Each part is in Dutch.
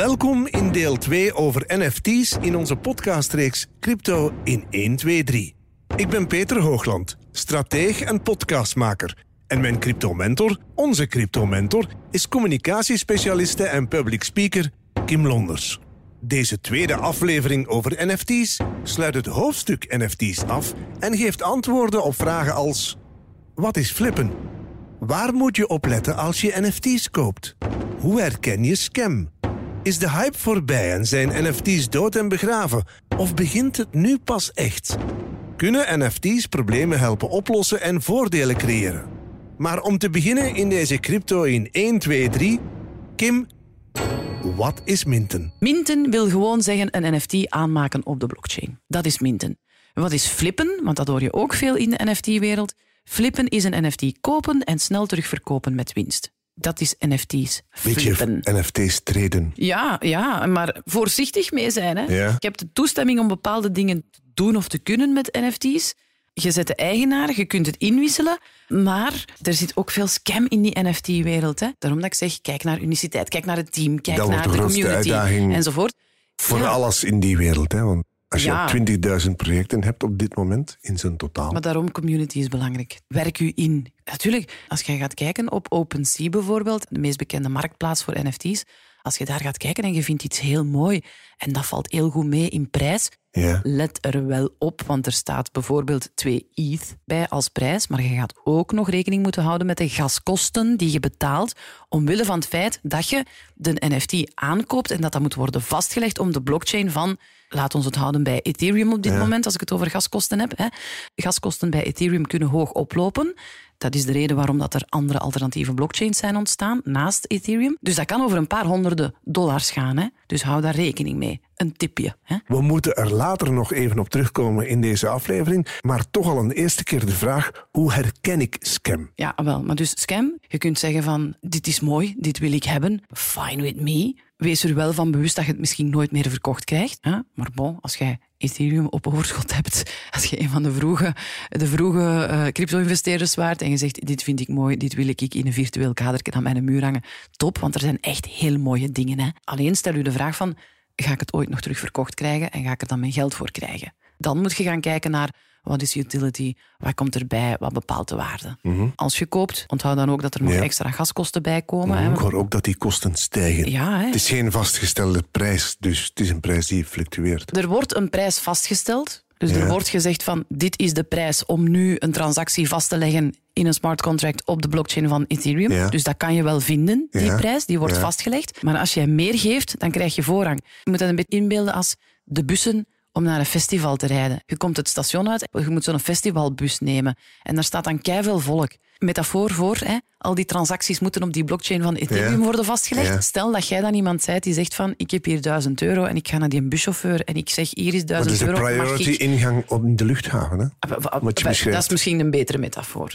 Welkom in deel 2 over NFT's in onze podcastreeks Crypto in 1, 2, 3. Ik ben Peter Hoogland, strateeg en podcastmaker. En mijn crypto-mentor, onze crypto-mentor, is communicatiespecialiste en public speaker Kim Londers. Deze tweede aflevering over NFT's sluit het hoofdstuk NFT's af en geeft antwoorden op vragen als: Wat is flippen? Waar moet je op letten als je NFT's koopt? Hoe herken je scam? Is de hype voorbij en zijn NFT's dood en begraven? Of begint het nu pas echt? Kunnen NFT's problemen helpen oplossen en voordelen creëren? Maar om te beginnen in deze crypto in 1, 2, 3... Kim, wat is minten? Minten wil gewoon zeggen een NFT aanmaken op de blockchain. Dat is minten. Wat is flippen? Want dat hoor je ook veel in de NFT-wereld. Flippen is een NFT kopen en snel terugverkopen met winst. Dat is NFT's. Beetje Flippen. NFT's treden. Ja, ja, maar voorzichtig mee zijn. Hè. Ja. Je hebt de toestemming om bepaalde dingen te doen of te kunnen met NFT's. Je zet de eigenaar, je kunt het inwisselen, maar er zit ook veel scam in die NFT-wereld. Daarom dat ik zeg, kijk naar uniciteit, kijk naar het team, kijk Dat naar de de community uitdaging. enzovoort. Voor Ja. alles in die wereld. Hè? Want als je Ja. 20.000 projecten hebt op dit moment in zijn totaal. Maar daarom community is belangrijk. Werk u in. Natuurlijk, als je gaat kijken op OpenSea bijvoorbeeld, de meest bekende marktplaats voor NFT's, als je daar gaat kijken en je vindt iets heel mooi en dat valt heel goed mee in prijs, Ja. let er wel op, want er staat bijvoorbeeld 2 ETH bij als prijs, maar je gaat ook nog rekening moeten houden met de gaskosten die je betaalt, omwille van het feit dat je de NFT aankoopt en dat dat moet worden vastgelegd om de blockchain van, laat ons het houden bij Ethereum op dit moment, als ik het over gaskosten heb. Hè. Gaskosten bij Ethereum kunnen hoog oplopen. Dat is de reden waarom dat er andere alternatieve blockchains zijn ontstaan naast Ethereum. Dus dat kan over een paar honderden dollars gaan. Hè. Dus hou daar rekening mee. Een tipje. Hè. We moeten er later nog even op terugkomen in deze aflevering. Maar toch al een eerste keer de vraag: hoe herken ik scam? Ja, wel. Maar dus scam, je kunt zeggen van dit is mooi, dit wil ik hebben, fine with me. Wees er wel van bewust dat je het misschien nooit meer verkocht krijgt. Hè? Maar bon, als jij Ethereum op overschot hebt, als je een van de vroege, de vroege eh, crypto-investeerders waart en je zegt dit vind ik mooi, dit wil ik in een virtueel kader aan mijn muur hangen, top, want er zijn echt heel mooie dingen. Hè? Alleen stel u de vraag van, ga ik het ooit nog terug verkocht krijgen en ga ik er dan mijn geld voor krijgen? Dan moet je gaan kijken naar wat is utility, wat komt erbij, wat bepaalt de waarde. Als je koopt, onthoud dan ook dat er nog Ja. extra gaskosten bij komen. hè, Ik hoor ook dat die kosten stijgen. Ja, hè. Het is geen vastgestelde prijs, dus het is een prijs die fluctueert. Er wordt een prijs vastgesteld. Dus Ja. er wordt gezegd van dit is de prijs om nu een transactie vast te leggen in een smart contract op de blockchain van Ethereum. Ja. Dus dat kan je wel vinden, die Ja. prijs, die wordt vastgelegd. Maar als jij meer geeft, dan krijg je voorrang. Je moet dat een beetje inbeelden als de bussen om naar een festival te rijden. Je komt het station uit, je moet zo'n festivalbus nemen. En daar staat dan keiveel volk. Metafoor voor, hè, al die transacties moeten op die blockchain van Ethereum Ja. worden vastgelegd. Ja. Stel dat jij dan iemand zijt die zegt van ik heb hier 1000 euro en ik ga naar die buschauffeur en ik zeg hier is Dat 1000 is de euro. mag priority ik... ingang op de luchthaven. Hè? Ah, Wat je beschrijft. Dat is misschien een betere metafoor.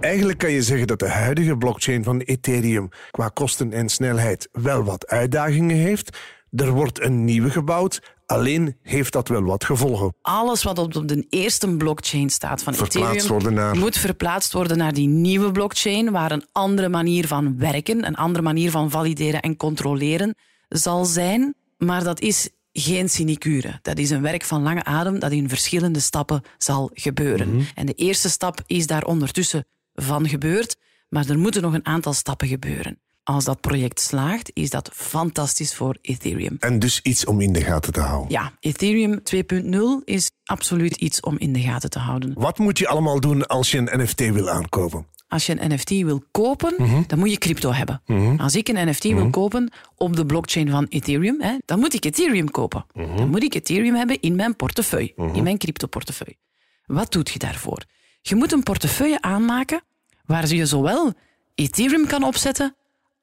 Eigenlijk kan je zeggen dat de huidige blockchain van Ethereum qua kosten en snelheid wel wat uitdagingen heeft. Er wordt een nieuwe gebouwd, alleen heeft dat wel wat gevolgen. Alles wat op de eerste blockchain staat van Verplaatst Ethereum worden naar- moet verplaatst worden naar die nieuwe blockchain waar een andere manier van werken, een andere manier van valideren en controleren zal zijn. Maar dat is geen sinecure. Dat is een werk van lange adem dat in verschillende stappen zal gebeuren. Mhm. En de eerste stap is daar ondertussen van gebeurd, maar er moeten nog een aantal stappen gebeuren. Als dat project slaagt, is dat fantastisch voor Ethereum. En dus iets om in de gaten te houden. Ja, Ethereum 2.0 is absoluut iets om in de gaten te houden. Wat moet je allemaal doen als je een NFT wil aankopen? Als je een NFT wil kopen, dan moet je crypto hebben. Als ik een NFT wil kopen op de blockchain van Ethereum, hè, dan moet ik Ethereum kopen. Dan moet ik Ethereum hebben in mijn portefeuille, in mijn crypto-portefeuille. Wat doet je daarvoor? Je moet een portefeuille aanmaken waar je zowel Ethereum kan opzetten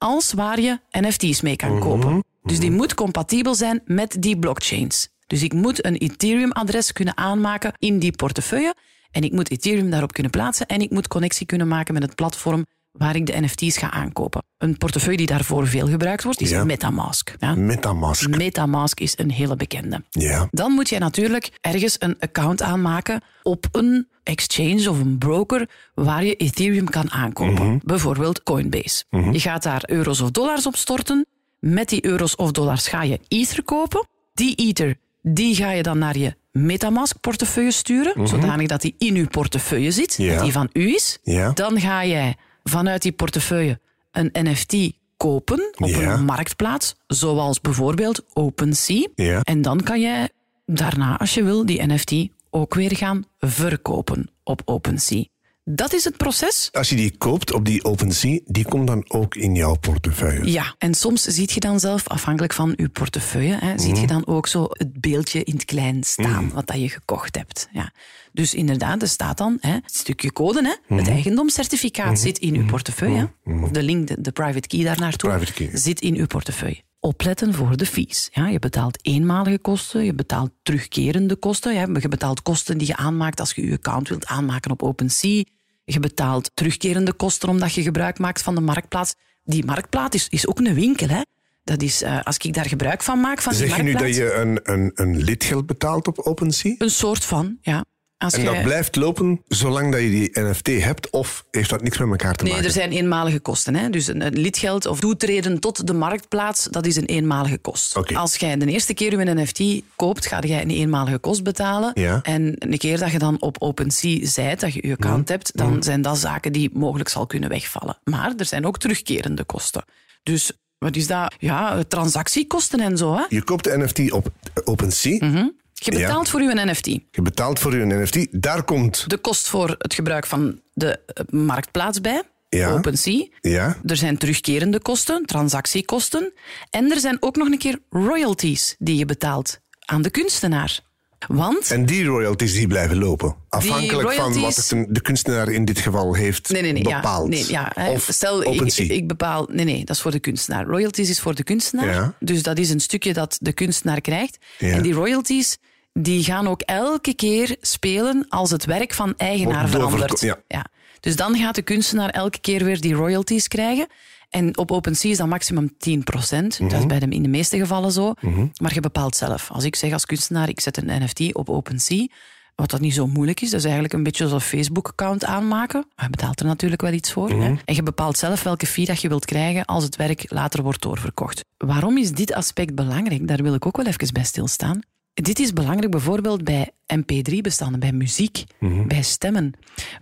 als waar je NFT's mee kan kopen. Dus die moet compatibel zijn met die blockchains. Dus ik moet een Ethereum-adres kunnen aanmaken in die portefeuille en ik moet Ethereum daarop kunnen plaatsen en ik moet connectie kunnen maken met het platform waar ik de NFT's ga aankopen. Een portefeuille die daarvoor veel gebruikt wordt, is Ja. Metamask. Ja? Metamask. Metamask is een hele bekende. Ja. Dan moet je natuurlijk ergens een account aanmaken op een exchange of een broker waar je Ethereum kan aankopen. Bijvoorbeeld Coinbase. Je gaat daar euro's of dollars op storten. met die euro's of dollars ga je Ether kopen. Die Ether die ga je dan naar je Metamask-portefeuille sturen, zodanig dat die in je portefeuille zit, Mhm. Ja. dat die van u is. Ja. Dan ga jij vanuit die portefeuille een NFT kopen op Ja. een marktplaats, zoals bijvoorbeeld OpenSea. Ja. En dan kan jij daarna, als je wil, die NFT ook weer gaan verkopen op OpenSea. Dat is het proces. Als je die koopt op die OpenSea, die komt dan ook in jouw portefeuille. Ja, en soms ziet je dan zelf, afhankelijk van je portefeuille, hè, ziet je dan ook zo het beeldje in het klein staan, wat dat je gekocht hebt. Ja. Dus inderdaad, er staat dan hè, het stukje code, hè, het eigendomscertificaat zit in uw portefeuille. de link, de, de private key daar naartoe, Private key. zit in uw portefeuille. Opletten voor de fees. Ja, je betaalt eenmalige kosten, je betaalt terugkerende kosten. Ja, je betaalt kosten die je aanmaakt als je je account wilt aanmaken op OpenSea. Je betaalt terugkerende kosten omdat je gebruik maakt van de marktplaats. Die marktplaats is, is ook een winkel. Hè? Dat is, eh, als ik daar gebruik van maak, van die Zeg je nu dat marktplaats... je een, een, een lidgeld betaalt op OpenSea? Een soort van, ja. Als En je- dat blijft lopen zolang dat je die NFT hebt? Of heeft dat niks met elkaar te Nee, maken? er zijn eenmalige kosten. Hè? Dus een, lidgeld of toetreden tot de marktplaats, dat is een eenmalige kost. Als jij de eerste keer je NFT koopt, ga je een eenmalige kost betalen. Ja. En een keer dat je dan op OpenSea zijt, dat je je account hebt, dan zijn dat zaken die mogelijk zal kunnen wegvallen. Maar er zijn ook terugkerende kosten. Dus wat is dat? Ja, transactiekosten en zo. Hè? Je koopt de NFT op OpenSea. Je betaalt voor je NFT. Je betaalt voor je NFT. Daar komt... De kost voor het gebruik van de eh, marktplaats bij, Ja. OpenSea. Ja? Er zijn terugkerende kosten, transactiekosten. En er zijn ook nog een keer royalties die je betaalt aan de kunstenaar. Want En die royalties die blijven lopen. Afhankelijk van wat de kunstenaar in dit geval heeft Nee, nee, nee. bepaald. Ja, ja, of Stel, ik, ik bepaal... Nee, nee, dat is voor de kunstenaar. Royalties is voor de kunstenaar. Ja. Dus dat is een stukje dat de kunstenaar krijgt. Ja. En die royalties die gaan ook elke keer spelen als het werk van eigenaar verandert. ja. Dus dan gaat de kunstenaar elke keer weer die royalties krijgen. En op OpenSea is dat maximum 10% Dat Mhm. is bij de, in de meeste gevallen zo. Maar je bepaalt zelf. Als ik zeg als kunstenaar, ik zet een NFT op OpenSea, wat dat niet zo moeilijk is, dat is eigenlijk een beetje zo'n Facebook-account aanmaken. Maar je betaalt er natuurlijk wel iets voor. Mhm. hè. En je bepaalt zelf welke fee dat je wilt krijgen als het werk later wordt doorverkocht. Waarom is dit aspect belangrijk? Daar wil ik ook wel even bij stilstaan. Dit is belangrijk bijvoorbeeld bij MP3-bestanden, bij muziek, bij stemmen.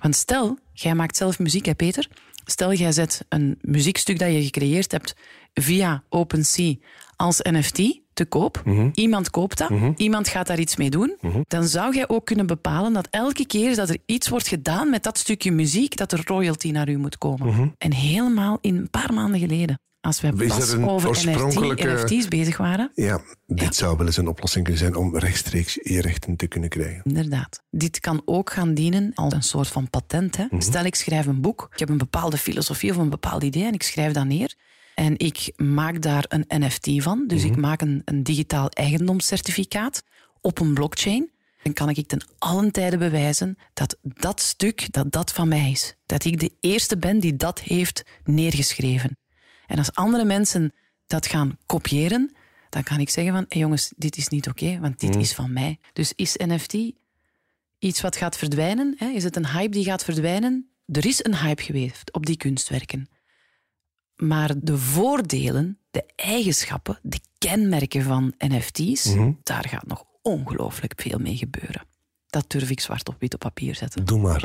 Want stel, jij maakt zelf muziek, hè Peter? Stel, jij zet een muziekstuk dat je gecreëerd hebt via OpenSea als NFT te koop. Iemand koopt dat, iemand gaat daar iets mee doen. Dan zou jij ook kunnen bepalen dat elke keer dat er iets wordt gedaan met dat stukje muziek, dat er royalty naar u moet komen. En helemaal in een paar maanden geleden, als Is pas er over NFT, NFT's bezig waren, Ja, dit zou wel eens een oplossing kunnen zijn om rechtstreeks je rechten te kunnen krijgen. Inderdaad. Dit kan ook gaan dienen als een soort van patent. Hè. Stel, ik schrijf een boek. Ik heb een bepaalde filosofie of een bepaald idee en ik schrijf dat neer. En ik maak daar een NFT van. Dus ik maak een, een digitaal eigendomscertificaat op een blockchain. Dan kan ik ten allen tijde bewijzen dat dat stuk, dat dat van mij is. Dat ik de eerste ben die dat heeft neergeschreven. En als andere mensen dat gaan kopiëren, dan kan ik zeggen van, hey jongens, dit is niet oké, want dit is van mij. Dus is NFT iets wat gaat verdwijnen? Hè? Is het een hype die gaat verdwijnen? Er is een hype geweest op die kunstwerken. Maar de voordelen, de eigenschappen, de kenmerken van NFT's, daar gaat nog ongelooflijk veel mee gebeuren. Dat durf ik zwart op wit op papier zetten. Doe maar.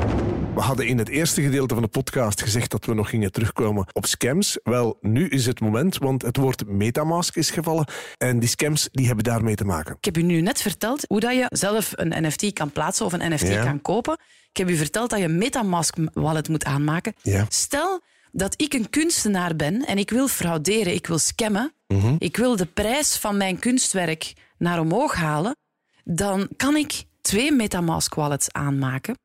We hadden in het eerste gedeelte van de podcast gezegd dat we nog gingen terugkomen op scams. Wel, nu is het moment, want het woord metamask is gevallen. En die scams die hebben daarmee te maken. Ik heb u nu net verteld hoe dat je zelf een NFT kan plaatsen of een NFT Ja. kan kopen. Ik heb u verteld dat je Metamask wallet moet aanmaken. Ja. Stel dat ik een kunstenaar ben en ik wil frauderen, ik wil scammen, Mhm. ik wil de prijs van mijn kunstwerk naar omhoog halen, dan kan ik twee Metamask wallets aanmaken.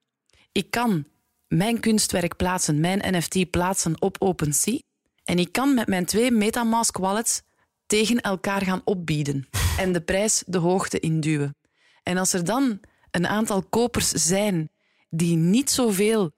Ik kan mijn kunstwerk plaatsen, mijn NFT plaatsen op OpenSea. En ik kan met mijn twee Metamask wallets tegen elkaar gaan opbieden en de prijs de hoogte induwen. En als er dan een aantal kopers zijn die niet zoveel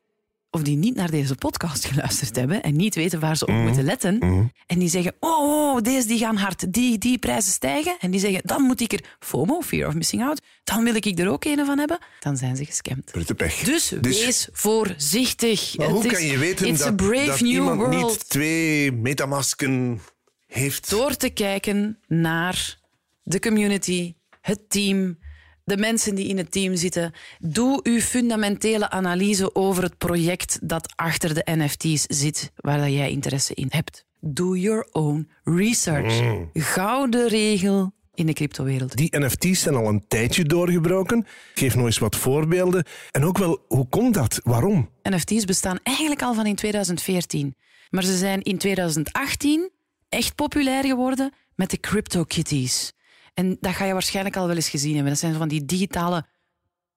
of die niet naar deze podcast geluisterd hebben en niet weten waar ze op moeten letten, en die zeggen, oh, oh, deze die gaan hard, die, die prijzen stijgen, en die zeggen, dan moet ik er, FOMO, Fear of Missing Out, dan wil ik er ook een van hebben, dan zijn ze gescamd. Brute pech. Dus, wees voorzichtig. Maar hoe is- kan je weten dat, dat iemand world. niet twee metamasken heeft... Door te kijken naar de community, het team, de mensen die in het team zitten. Doe uw fundamentele analyse over het project dat achter de NFT's zit, waar jij interesse in hebt. Do your own research. Mm. Gouden regel in de cryptowereld. Die NFT's zijn al een tijdje doorgebroken. Geef nog eens wat voorbeelden. En ook wel, hoe komt dat? Waarom? NFT's bestaan eigenlijk al van in 2014. Maar ze zijn in 2018 echt populair geworden met de CryptoKitties. En dat ga je waarschijnlijk al wel eens gezien hebben. Dat zijn van die digitale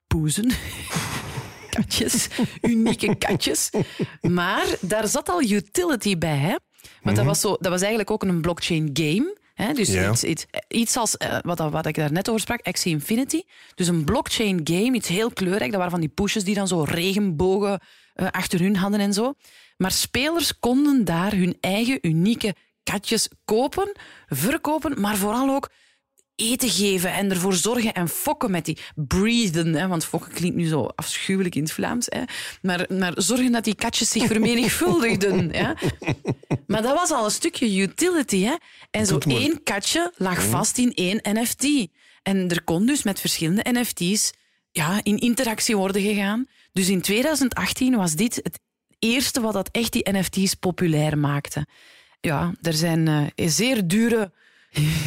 poezen. Katjes, unieke katjes. Maar daar zat al utility bij, hè? Want dat, was zo, dat was eigenlijk ook een blockchain game. Hè? Dus iets, iets, iets als eh, wat, wat ik daar net over sprak, Axie Infinity. Dus een blockchain game, iets heel kleurrijk. Dat waren van die pushes die dan zo regenbogen eh, achter hun hadden en zo. Maar spelers konden daar hun eigen unieke katjes kopen, verkopen, maar vooral ook eten geven en ervoor zorgen en fokken met die breathen. Hè, want fokken klinkt nu zo afschuwelijk in het Vlaams. Hè, maar, maar zorgen dat die katjes zich vermenigvuldigden. Hè. Maar dat was al een stukje utility. Hè. En zo één katje lag vast in één NFT. En er kon dus met verschillende NFT's ja, in interactie worden gegaan. Dus in 2018 was dit het eerste wat dat echt die NFT's populair maakte. Ja, er zijn eh, zeer dure...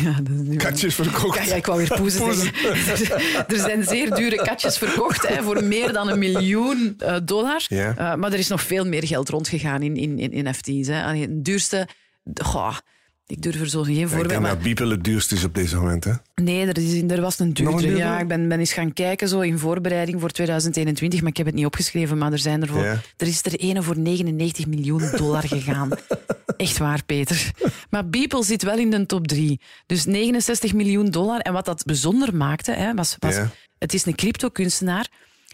Ja, dat is Katjes verkocht. ja, ja, ik wou weer poezen zeggen. er zijn zeer dure katjes verkocht hè, voor meer dan een miljoen eh, dollar. Ja. Eh, maar er is nog veel meer geld rondgegaan in, in, in NFT's. Hè. Allee, Het duurste... Goh, ik durf er zo geen Ik voorbeeld... denk maar- dat Beeple het duurste is op deze moment. Hè? Nee, er, is, er was een een duurdere? Ja, ik ben, ben eens gaan kijken zo in voorbereiding voor 2021, maar ik heb het niet opgeschreven. Maar er, zijn er, voor, Ja. er is er ene voor 99 miljoen dollar gegaan. Echt waar, Peter. Maar Beeple zit wel in de top drie. Dus 69 miljoen dollar. En wat dat bijzonder maakte, hè, was, was Ja. het is een crypto-kunstenaar,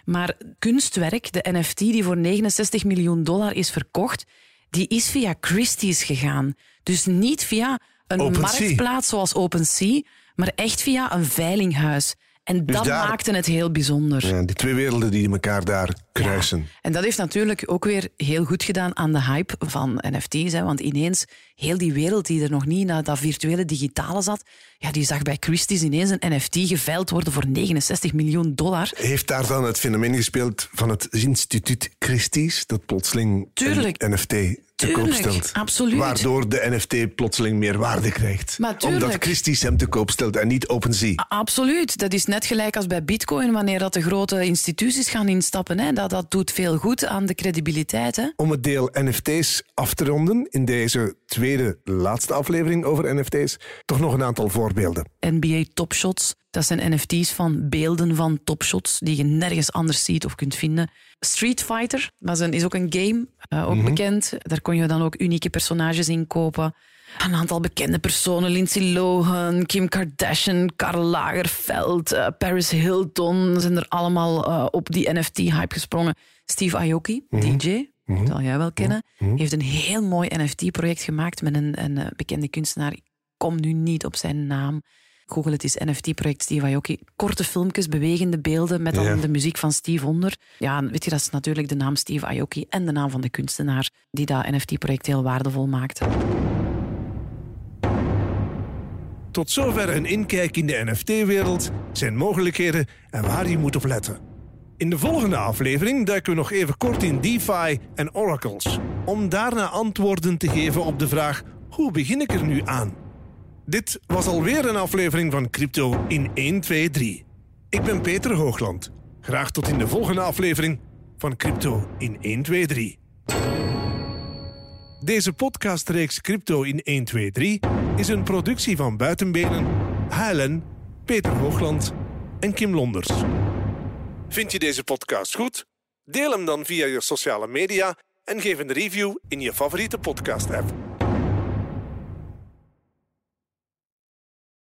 maar kunstwerk, de NFT die voor 69 miljoen dollar is verkocht, die is via Christie's gegaan. Dus niet via een marktplaats zoals OpenSea, maar echt via een veilinghuis. En dat daar- maakte het heel bijzonder. Ja, die twee werelden die elkaar daar kruisen. En dat heeft natuurlijk ook weer heel goed gedaan aan de hype van NFT's. Hè, want ineens, heel die wereld die er nog niet naar dat virtuele digitale zat, ja, die zag bij Christie's ineens een NFT geveild worden voor 69 miljoen dollar. Heeft daar dan het fenomeen gespeeld van het instituut Christie's, dat plotseling Tuurlijk. een NFT te koop Tuurlijk, stelt? absoluut. Waardoor de NFT plotseling meer waarde krijgt. Omdat Christie's hem te koop stelt en niet OpenSea. Absoluut. Dat is net gelijk als bij Bitcoin, wanneer dat de grote instituties gaan instappen. Hè. Dat, dat doet veel goed aan de credibiliteit. Hè. Om het deel NFT's af te ronden in deze tweede, laatste aflevering over NFT's, toch nog een aantal voorbeelden. NBA Topshots. Dat zijn NFT's van beelden van topshots die je nergens anders ziet of kunt vinden. Street Fighter is, een, is ook een game, eh, ook bekend. Daar kon je dan ook unieke personages in kopen. Een aantal bekende personen, Lindsay Lohan, Kim Kardashian, Karl Lagerfeld, eh, Paris Hilton, zijn er allemaal eh, op die NFT-hype gesprongen. Steve Aoki, DJ, zal jij wel kennen, heeft een heel mooi NFT-project gemaakt met een, een bekende kunstenaar. Ik kom nu niet op zijn naam. Google het is NFT-project Steve Aoki. Korte filmpjes, bewegende beelden met dan Ja. de muziek van Steve onder. Ja, weet je, dat is natuurlijk de naam Steve Aoki en de naam van de kunstenaar die dat NFT-project heel waardevol maakte. Tot zover een inkijk in de NFT-wereld, zijn mogelijkheden en waar je moet op letten. In de volgende aflevering duiken we nog even kort in DeFi en oracles, om daarna antwoorden te geven op de vraag: hoe begin ik er nu aan? Dit was alweer een aflevering van Crypto in 1, 2, 3. Ik ben Peter Hoogland. Graag tot in de volgende aflevering van Crypto in 1, 2, 3. Deze podcastreeks Crypto in 1, 2, 3 is een productie van Buitenbenen, HLN, Peter Hoogland en Kim Londers. Vind je deze podcast goed? Deel hem dan via je sociale media en geef een review in je favoriete podcast-app.